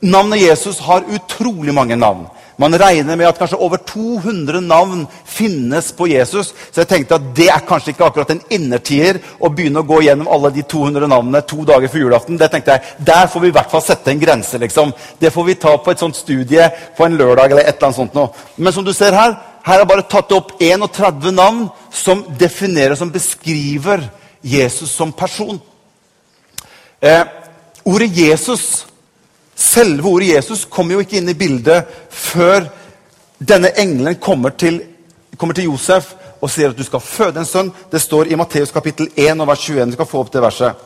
navnet Jesus har utrolig mange navn. Man regner med at kanskje over 200 navn finnes på Jesus. Så jeg tenkte at det er kanskje ikke akkurat en innertier å begynne å gå gjennom alle de 200 navnene to dager før julaften. Det tenkte jeg, Der får vi i hvert fall sette en grense. liksom. Det får vi ta på et sånt studie på en lørdag. eller et eller annet sånt Nå. Men som du ser her, her er bare tatt opp 31 navn som definerer, som beskriver Jesus som person. Eh, ordet Jesus Selve ordet Jesus kommer jo ikke inn i bildet før denne engelen kommer til, kommer til Josef og sier at du skal føde en sønn. Det står i Matteus kapittel 1 og vers 21. Du skal få opp det verset.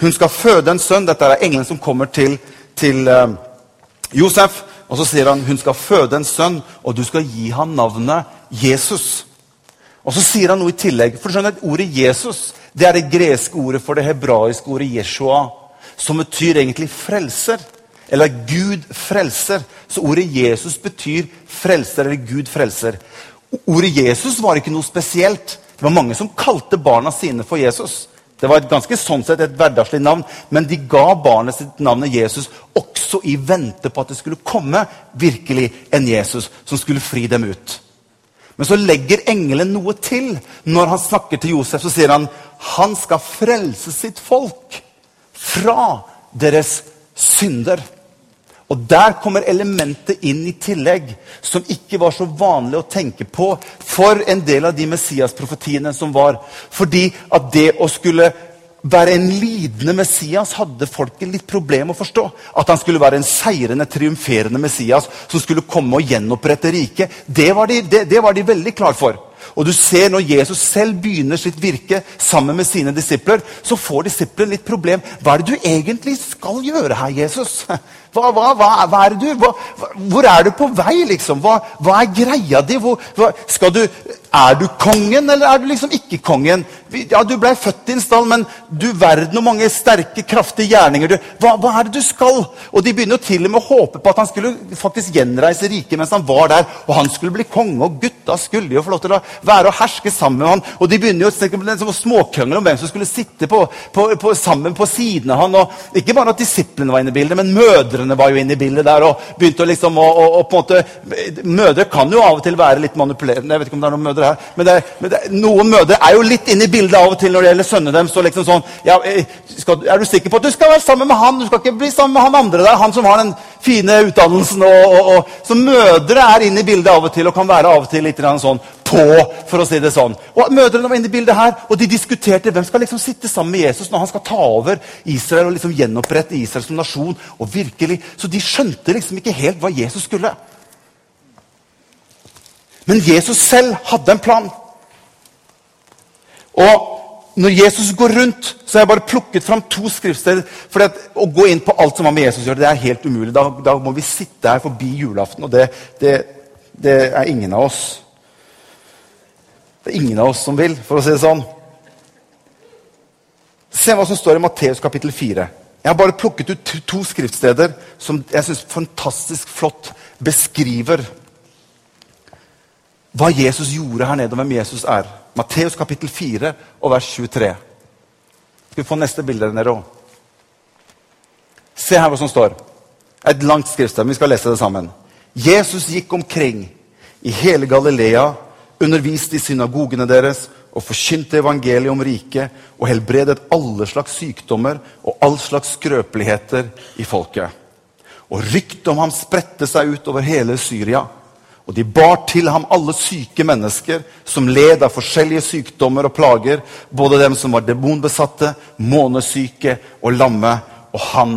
Hun skal føde en sønn. Dette er engelen som kommer til, til uh, Josef. Og så sier han hun skal føde en sønn, og du skal gi ham navnet Jesus. Og så sier han noe i tillegg. For skjønner, Ordet Jesus det er det greske ordet for det hebraiske ordet Jeshua, som betyr egentlig frelser. Eller Gud frelser. Så ordet Jesus betyr frelser eller Gud frelser. Ordet Jesus var ikke noe spesielt. Det var mange som kalte barna sine for Jesus. Det var et ganske sånn sett et hverdagslig navn, men de ga barnet sitt navnet Jesus også i vente på at det skulle komme virkelig en Jesus som skulle fri dem ut. Men så legger engelen noe til. Når han snakker til Josef, så sier han han skal frelse sitt folk fra deres synder. Og Der kommer elementet inn i tillegg, som ikke var så vanlig å tenke på for en del av de Messias-profetiene som var. Fordi at det å skulle være en lidende Messias hadde folket litt problem å forstå. At han skulle være en seirende, triumferende Messias som skulle komme og gjenopprette riket. Det, de, det, det var de veldig klar for. Og du ser Når Jesus selv begynner sitt virke sammen med sine disipler, så får disiplene litt problem. Hva er det du egentlig skal gjøre her, Jesus? Hva, hva, hva, hva er du? hvor er du på vei, liksom? Hva, er greia di? skal du, er du kongen, eller er du liksom ikke kongen? Ja, Du ble født i en stall, men du verden hvor mange sterke, kraftige gjerninger du hva, er det du skal? Og De begynner til og med å håpe på at han skulle faktisk gjenreise riket mens han var der. Og han skulle bli konge, og gutta skulle jo få lov til å være og herske sammen med han. Og de begynner jo liksom, å småkrangle om hvem som skulle sitte på, på, på, sammen på siden av han. Og ikke bare at disiplene var inne i bildet, men mødrene var jo inne i bildet der. og begynte å liksom, og, å, å, på en måte, Mødre kan jo av og til være litt manipulerende. jeg vet ikke om det er noen mødre her, men, det, men det, noen mødre er jo litt inne i bildet av og til når det gjelder sønnene deres. Så liksom sånn, ja, eh, skal, er du sikker på at du skal være sammen med han? Du skal ikke bli sammen med han andre der, han som har den fine utdannelsen. Og, og, og. Så mødre er inne i bildet av og til og kan være av og til litt sånn på, for å si det sånn. Og Mødrene var inne i bildet her, og de diskuterte hvem skal liksom sitte sammen med Jesus når han skal ta over Israel og liksom gjenopprette Israel som nasjon. og virkelig, Så de skjønte liksom ikke helt hva Jesus skulle. Men Jesus selv hadde en plan. Og når Jesus går rundt, så har jeg bare plukket fram to skriftsteder. For å gå inn på alt som har med Jesus å gjøre, det er helt umulig. Da, da, må vi sitte her forbi julaften, og det, det, det, er ingen av oss. Det er ingen av oss som vil, for å si det sånn. Se hva som står i Matteus kapittel 4. Jeg har bare plukket ut to skriftsteder som jeg syns fantastisk flott beskriver hva Jesus gjorde her nede, og hvem Jesus er. Matteus kapittel 4 og vers 23. Skal vi få neste bilde Nero? Se her hva som står. Et langt skrift. Vi skal lese det sammen. Jesus gikk omkring i hele Galilea, underviste i synagogene deres og forkynte evangeliet om riket og helbredet alle slags sykdommer og all slags skrøpeligheter i folket. Og ryktet om ham spredte seg ut over hele Syria. Og de bar til ham alle syke mennesker som led av forskjellige sykdommer og plager, både dem som var demonbesatte, månesyke og lamme, og han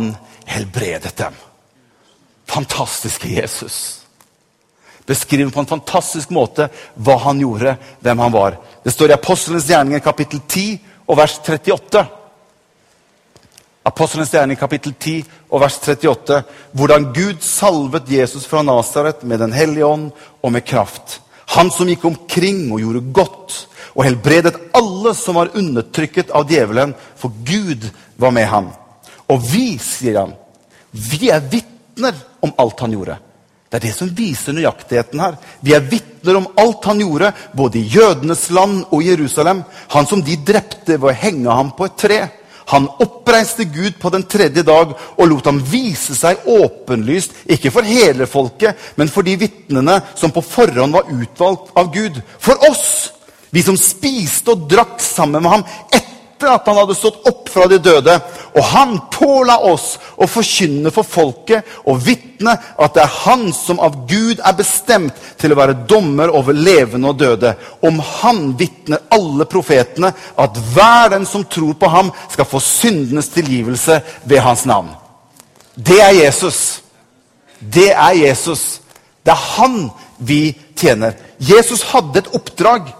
helbredet dem. Fantastiske Jesus. Beskriver på en fantastisk måte hva han gjorde, hvem han var. Det står i Apostelens gjerninger kapittel 10 og vers 38. Apostelens gjerning kapittel 10 og vers 38. Hvordan Gud salvet Jesus fra Nasaret med Den hellige ånd og med kraft. Han som gikk omkring og gjorde godt og helbredet alle som var undertrykket av djevelen, for Gud var med ham. Og vi, sier han, vi er vitner om alt han gjorde. Det er det som viser nøyaktigheten her. Vi er vitner om alt han gjorde, både i jødenes land og i Jerusalem. Han som de drepte ved å henge ham på et tre. Han oppreiste Gud på den tredje dag og lot ham vise seg åpenlyst, ikke for hele folket, men for de vitnene som på forhånd var utvalgt av Gud. For oss, vi som spiste og drakk sammen med ham etter at han hadde stått opp fra de døde. Og han påla oss å forkynne for folket og vitne at det er han som av Gud er bestemt til å være dommer over levende og døde. Om han vitner alle profetene at hver den som tror på ham, skal få syndenes tilgivelse ved hans navn. Det er Jesus. Det er Jesus. Det er han vi tjener. Jesus hadde et oppdrag.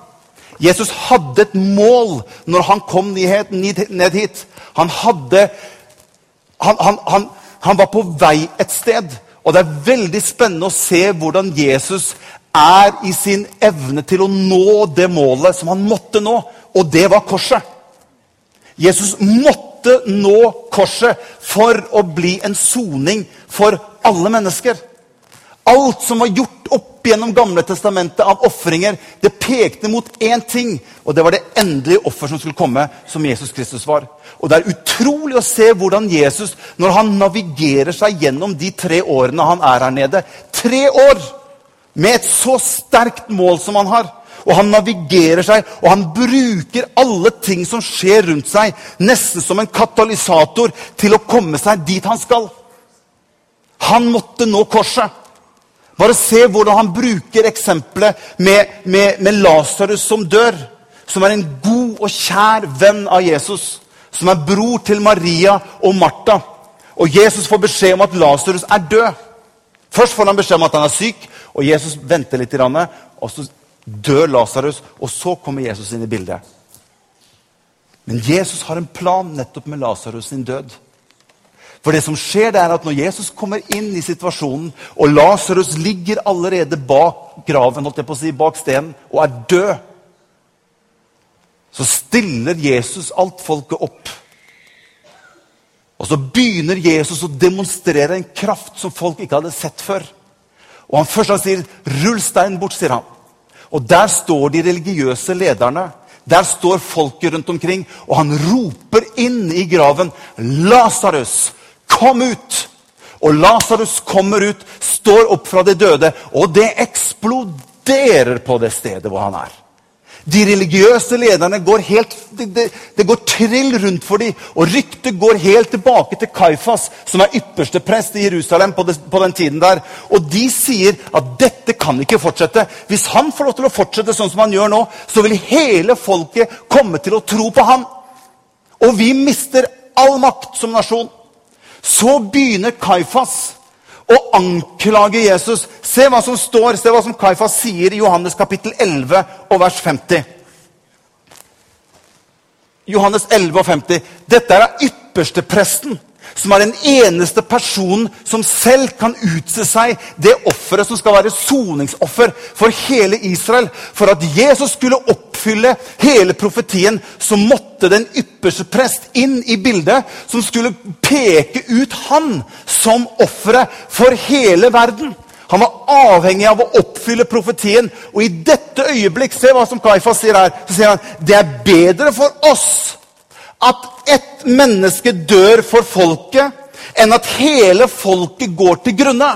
Jesus hadde et mål når han kom ned hit. Han, hadde, han, han, han, var på vei et sted. Og det er veldig spennende å se hvordan Jesus er i sin evne til å nå det målet som han måtte nå. Og det var korset. Jesus måtte nå korset for å bli en soning for alle mennesker. Alt som var gjort opp gjennom Gamle testamentet av ofringer, det pekte mot én ting, og det var det endelige offer som skulle komme, som Jesus Kristus var. Og Det er utrolig å se hvordan Jesus, når han navigerer seg gjennom de tre årene han er her nede Tre år med et så sterkt mål som han har. Og han navigerer seg, og han bruker alle ting som skjer rundt seg, nesten som en katalysator til å komme seg dit han skal. Han måtte nå korset. Bare se hvordan han bruker eksempelet med, med, med Lasarus som dør. Som er en god og kjær venn av Jesus. Som er bror til Maria og Martha. Og Jesus får beskjed om at Lasarus er død. Først får han beskjed om at han er syk, og Jesus venter litt. Og så dør Lasarus, og så kommer Jesus inn i bildet. Men Jesus har en plan nettopp med Lasarus sin død. For det som skjer, det er at når Jesus kommer inn i situasjonen, og Lasarus ligger allerede bak graven, holdt jeg på å si, bak stenen, og er død, så stiller Jesus alt folket opp. Og så begynner Jesus å demonstrere en kraft som folk ikke hadde sett før. Og han først sier 'rull steinen bort', sier han. Og der står de religiøse lederne. Der står folket rundt omkring, og han roper inn i graven 'Lasarus, Kom ut! Og Lasarus kommer ut, står opp fra de døde, og det eksploderer på det stedet hvor han er. De religiøse lederne går helt, det, de, de går trill rundt for dem. Og ryktet går helt tilbake til Kaifas, som er ypperste prest i Jerusalem på, det, på, den tiden der. Og de sier at dette kan ikke fortsette. Hvis han får lov til å fortsette sånn som han gjør nå, så vil hele folket komme til å tro på ham. Og vi mister all makt som nasjon. Så begynner Kaifas å anklage Jesus. Se hva som står, se hva som Kaifas sier i Johannes kapittel 11 og vers 50. Johannes 11 og 50. Dette er ypperstepresten som er den eneste personen som selv kan utse seg det offeret som skal være soningsoffer for hele Israel. For at Jesus skulle oppfylle hele profetien, så måtte den ypperste prest inn i bildet, som skulle peke ut han som offeret for hele verden. Han var avhengig av å oppfylle profetien. Og i dette øyeblikk, se hva som Kaifas sier her, så sier han det er bedre for oss at ett menneske dør for folket, enn at hele folket går til grunne.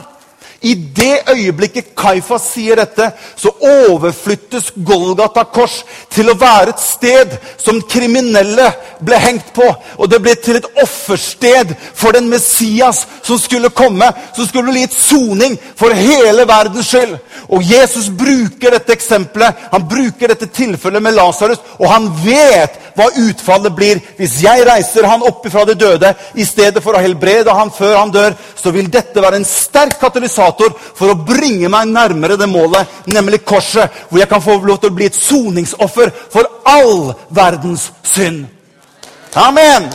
I det øyeblikket Kaifas sier dette, så overflyttes Golgata kors til å være et sted som kriminelle ble hengt på. Og det ble til et offersted for den Messias som skulle komme. Som skulle bli et soning for hele verdens skyld. Og Jesus bruker dette eksempelet, han bruker dette tilfellet med Lasarus, og han vet hva utfallet blir. Hvis jeg reiser han opp fra de døde i stedet for å helbrede han før han dør, så vil dette være en sterk katalysator katalysator for å bringe meg nærmere det målet, nemlig korset, hvor jeg kan få lov til å bli et soningsoffer for all verdens synd. Amen!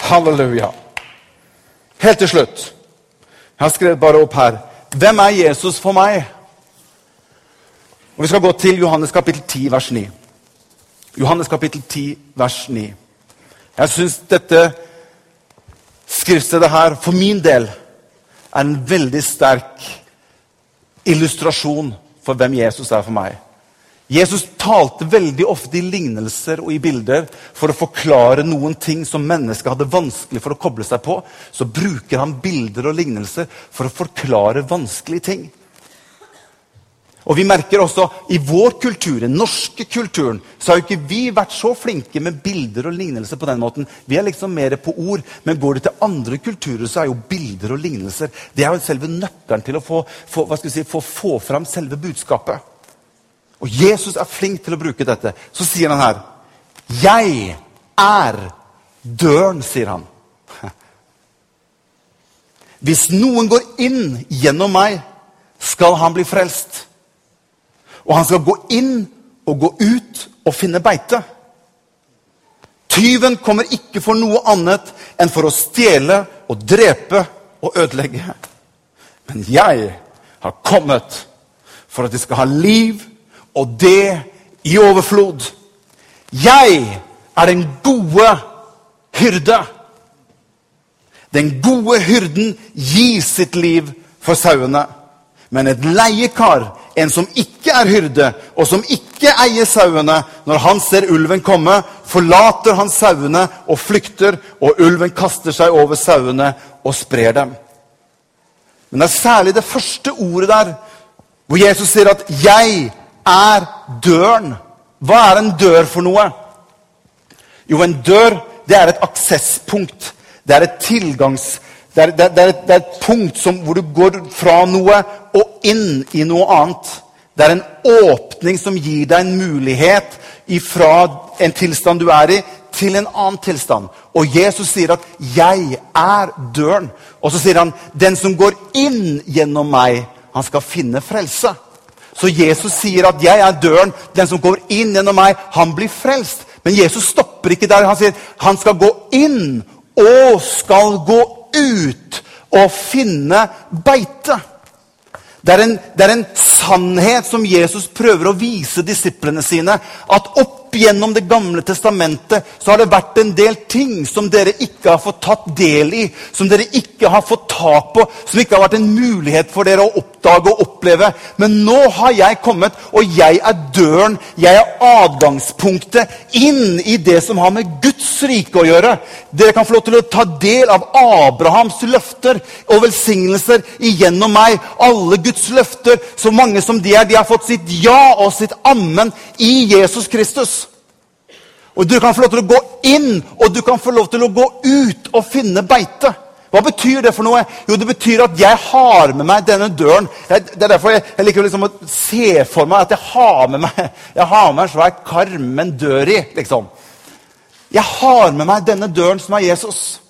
Halleluja. Helt til slutt. Jeg har skrevet bare opp her. Hvem er Jesus for meg? Og Vi skal gå til Johannes kapittel 10, vers 9. Johannes kapittel 10, vers 9. Jeg syns dette skriftstedet her, for min del, er en veldig sterk illustrasjon for hvem Jesus er for meg. Jesus talte veldig ofte i lignelser og i bilder for å forklare noen ting som mennesket hadde vanskelig for å koble seg på. Så bruker han bilder og lignelser for å forklare vanskelige ting. Og vi merker også I vår kultur, den norske kulturen, så har jo ikke vi vært så flinke med bilder og lignelser. på den måten. Vi er liksom mer på ord. Men går du til andre kulturer, så er jo bilder og lignelser det er jo selve nøkkelen til å få, få, si, få, få fram selve budskapet. Og Jesus er flink til å bruke dette. Så sier han her 'Jeg er døren', sier han. Hvis noen går inn gjennom meg, skal han bli frelst. Og han skal gå inn og gå ut og finne beite. Tyven kommer ikke for noe annet enn for å stjele og drepe og ødelegge. Men jeg har kommet for at de skal ha liv og det i overflod. Jeg er den gode hyrde. Den gode hyrden gir sitt liv for sauene. Men et leiekar, en som ikke er hyrde, og som ikke eier sauene, når han ser ulven komme, forlater han sauene og flykter, og ulven kaster seg over sauene og sprer dem. Men det er særlig det første ordet der, hvor Jesus sier at 'jeg er døren. Hva er en dør for noe? Jo, en dør det er et aksesspunkt. Det er et tilgangs... Det er, det er, et, det er et, punkt som, hvor du går fra noe og inn i noe annet. Det er en åpning som gir deg en mulighet fra en tilstand du er i, til en annen tilstand. Og Jesus sier at 'jeg er døren'. Og så sier han 'den som går inn gjennom meg, han skal finne frelse'. Så Jesus sier at 'jeg er døren'. Den som går inn gjennom meg, han blir frelst. Men Jesus stopper ikke der. Han sier han skal gå inn og skal gå ut og finne beite. Det er, en, det er en sannhet som Jesus prøver å vise disiplene sine. At opp opp gjennom Det gamle testamentet så har det vært en del ting som dere ikke har fått tatt del i, som dere ikke har fått tak på, som ikke har vært en mulighet for dere å oppdage og oppleve. Men nå har jeg kommet, og jeg er døren, jeg er adgangspunktet inn i det som har med Guds rike å gjøre. Dere kan få lov til å ta del av Abrahams løfter og velsignelser igjennom meg. Alle Guds løfter, så mange som de er, de har fått sitt ja og sitt amen i Jesus Kristus. Og Du kan få lov til å gå inn, og du kan få lov til å gå ut og finne beite. Hva betyr det for noe? Jo, det betyr at jeg har med meg denne døren. Jeg, det er derfor jeg, jeg liker liksom å se for meg at jeg har med meg jeg har med en svær karm med en dør i. liksom. Jeg har med meg denne døren som er Jesus.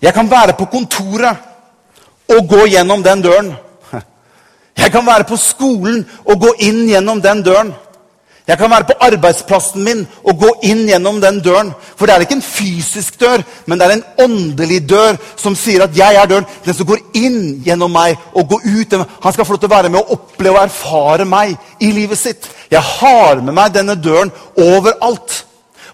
Jeg kan være på kontoret og gå gjennom den døren. Jeg kan være på skolen og gå inn gjennom den døren. Jeg kan være på arbeidsplassen min og gå inn gjennom den døren. For det er ikke en fysisk dør, men det er en åndelig dør som sier at jeg er døren. Den som går inn gjennom meg og går ut Han skal få lov til å være med og oppleve og erfare meg i livet sitt. Jeg har med meg denne døren overalt.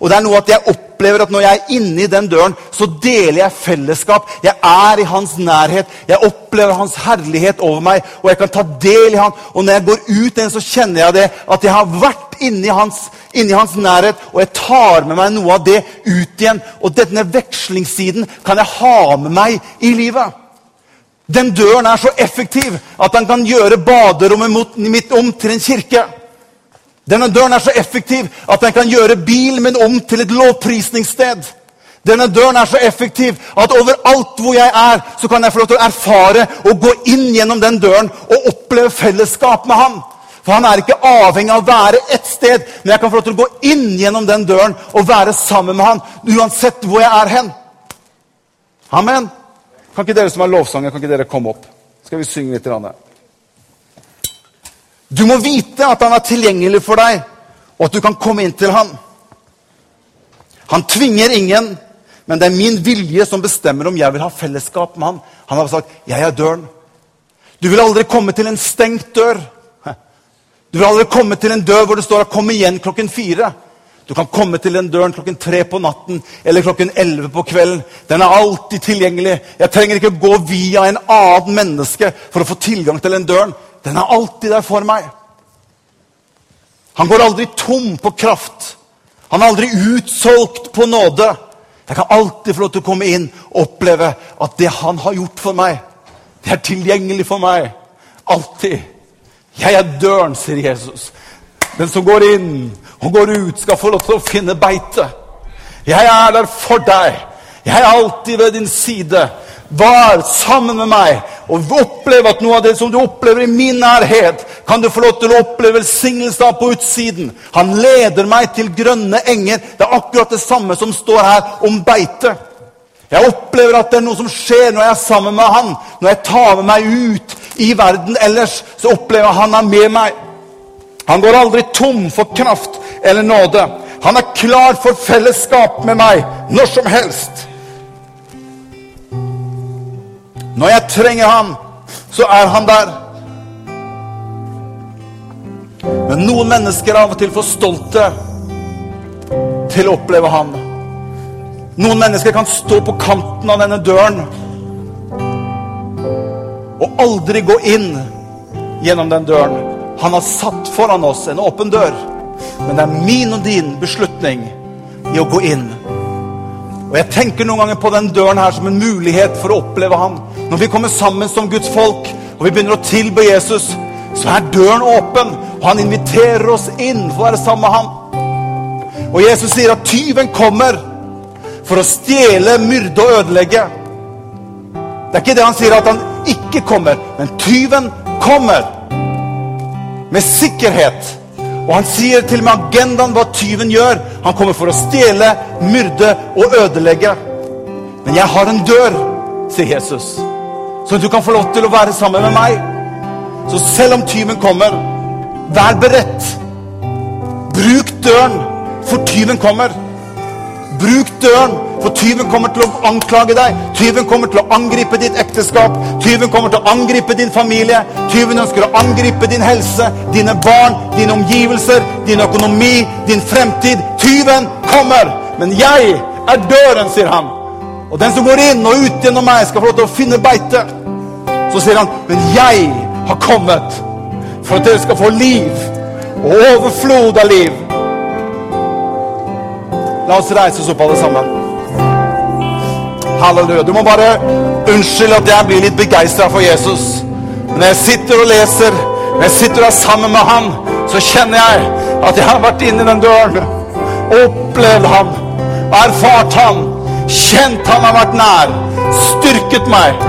Og det er noe at jeg opplever at når jeg er inne i den døren, så deler jeg fellesskap. Jeg er i hans nærhet. Jeg opplever hans herlighet over meg, og jeg kan ta del i han. Og når jeg går ut den, så kjenner jeg det at jeg har vært inni hans, inni hans nærhet, og jeg tar med meg noe av det ut igjen. Og denne vekslingssiden kan jeg ha med meg i livet. Den døren er så effektiv at han kan gjøre baderommet mitt om til en kirke. Denne døren er så effektiv at den kan gjøre bilen min om til et lovprisningssted. Denne døren er så effektiv at overalt hvor jeg er, så kan jeg få lov til å erfare og gå inn gjennom den døren og oppleve fellesskap med ham. For han er ikke avhengig av å være ett sted, men jeg kan få lov til å gå inn gjennom den døren og være sammen med han uansett hvor jeg er hen. Amen. Kan ikke dere som er lovsanger, kan ikke dere komme opp? Skal vi synge litt? Rann? Du må vite at han er tilgjengelig for deg, og at du kan komme inn til han. Han tvinger ingen, men det er min vilje som bestemmer om jeg vil ha fellesskap med han. Han har sagt 'Jeg er døren'. Du vil aldri komme til en stengt dør. Du vil aldri komme til en dør hvor det står 'Kom igjen klokken fire'. Du kan komme til den døren klokken tre på natten eller klokken elleve på kvelden. Den er alltid tilgjengelig. Jeg trenger ikke gå via en annen menneske for å få tilgang til den døren. Den er alltid der for meg. Han går aldri tom på kraft. Han er aldri utsolgt på nåde. Jeg kan alltid få lov til å komme inn og oppleve at det han har gjort for meg, det er tilgjengelig for meg. Alltid. Jeg er døren, sier Jesus. Den som går inn og går ut, skal få lov til å finne beite. Jeg er der for deg. Jeg er alltid ved din side. Vær sammen med meg og oppleve at noe av det som du opplever i min nærhet, kan du få lov til å oppleve velsignelse av på utsiden. Han leder meg til grønne enger. Det er akkurat det samme som står her om beite. Jeg opplever at det er noe som skjer når jeg er sammen med han. Når jeg tar med meg ut i verden ellers, så opplever jeg han er med meg. Han går aldri tom for kraft eller nåde. Han er klar for fellesskap med meg når som helst. Når jeg trenger ham, så er han der. Men noen mennesker er av og til for stolte til å oppleve ham. Noen mennesker kan stå på kanten av denne døren aldri gå inn gjennom den døren. Han har satt foran oss en åpen dør, men det er min og din beslutning i å gå inn. Og Jeg tenker noen ganger på den døren her som en mulighet for å oppleve Han. Når vi kommer sammen som Guds folk og vi begynner å tilbe Jesus, så er døren åpen, og han inviterer oss inn for å være sammen med ham. Og Jesus sier at tyven kommer for å stjele, myrde og ødelegge. Det er ikke det han sier at han ikke kommer, men tyven kommer. Med sikkerhet. Og han sier til og med agendaen hva tyven gjør. Han kommer for å stjele, myrde og ødelegge. Men jeg har en dør, sier Jesus, så du kan få lov til å være sammen med meg. Så selv om tyven kommer, vær beredt. Bruk døren, for tyven kommer. Bruk døren, for tyven kommer til å anklage deg. Tyven kommer til å angripe ditt ekteskap. Tyven kommer til å angripe din familie. Tyven ønsker å angripe din helse, dine barn, dine omgivelser, din økonomi, din fremtid. Tyven kommer! Men jeg er døren, sier han. Og den som går inn og ut gjennom meg, skal få lov til å finne beite. Så sier han, men jeg har kommet for at dere skal få liv. Og overflod av liv. La oss reise oss opp, alle sammen. Halleluja. Du må bare unnskylde at jeg blir litt begeistra for Jesus. Men når jeg sitter og leser, når jeg sitter og sammen med han, så kjenner jeg at jeg har vært inni den døren. Opplevd han, erfart han, kjent han har vært nær, styrket meg.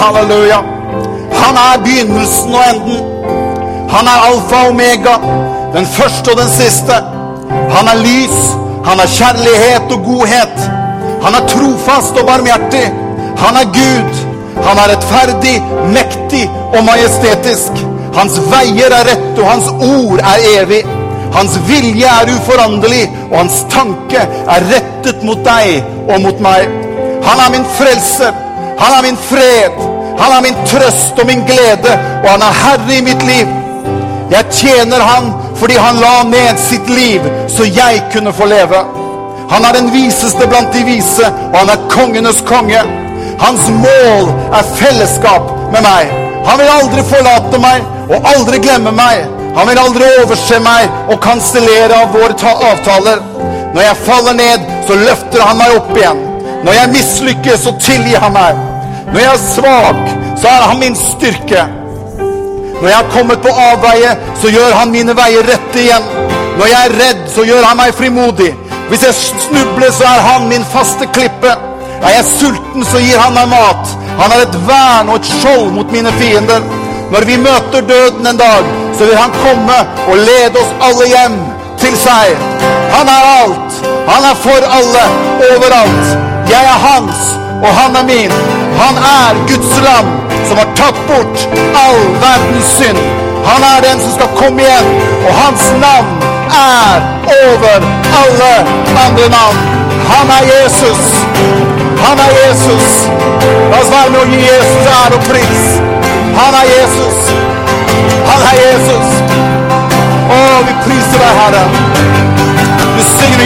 Halleluja. Han er begynnelsen og enden. Han er alfa og omega, den første og den siste. Han er lys, han er kjærlighet og godhet. Han er trofast og barmhjertig. Han er Gud. Han er rettferdig, mektig og majestetisk. Hans veier er rett, og hans ord er evig. Hans vilje er uforanderlig, og hans tanke er rettet mot deg og mot meg. Han er min frelse. Han er min fred. Han er min trøst og min glede, og han er herre i mitt liv. Jeg tjener han fordi han la ned sitt liv så jeg kunne få leve. Han er den viseste blant de vise, og han er kongenes konge. Hans mål er fellesskap med meg. Han vil aldri forlate meg og aldri glemme meg. Han vil aldri overse meg og kansellere av våre avtaler. Når jeg faller ned, så løfter han meg opp igjen. Når jeg mislykkes, så tilgir han meg. Når jeg er svak, så er han min styrke. Når jeg har kommet på avveie, så gjør han mine veier rette igjen. Når jeg er redd, så gjør han meg frimodig. Hvis jeg snubler, så er han min faste klippe. Er jeg sulten, så gir han meg mat. Han er et vern og et skjold mot mine fiender. Når vi møter døden en dag, så vil han komme og lede oss alle hjem til seg. Han er alt. Han er for alle, overalt. Jeg er hans, og han er min. Han er Guds lam som har tatt bort all verdens synd. Han er den som skal komme igjen, og hans navn er over alle andre navn. Han er Jesus. Han er Jesus. La oss være med å gi Jesus ære og pris. Han er Jesus. Han er Jesus. Å, vi priser deg, Herre. Vi synger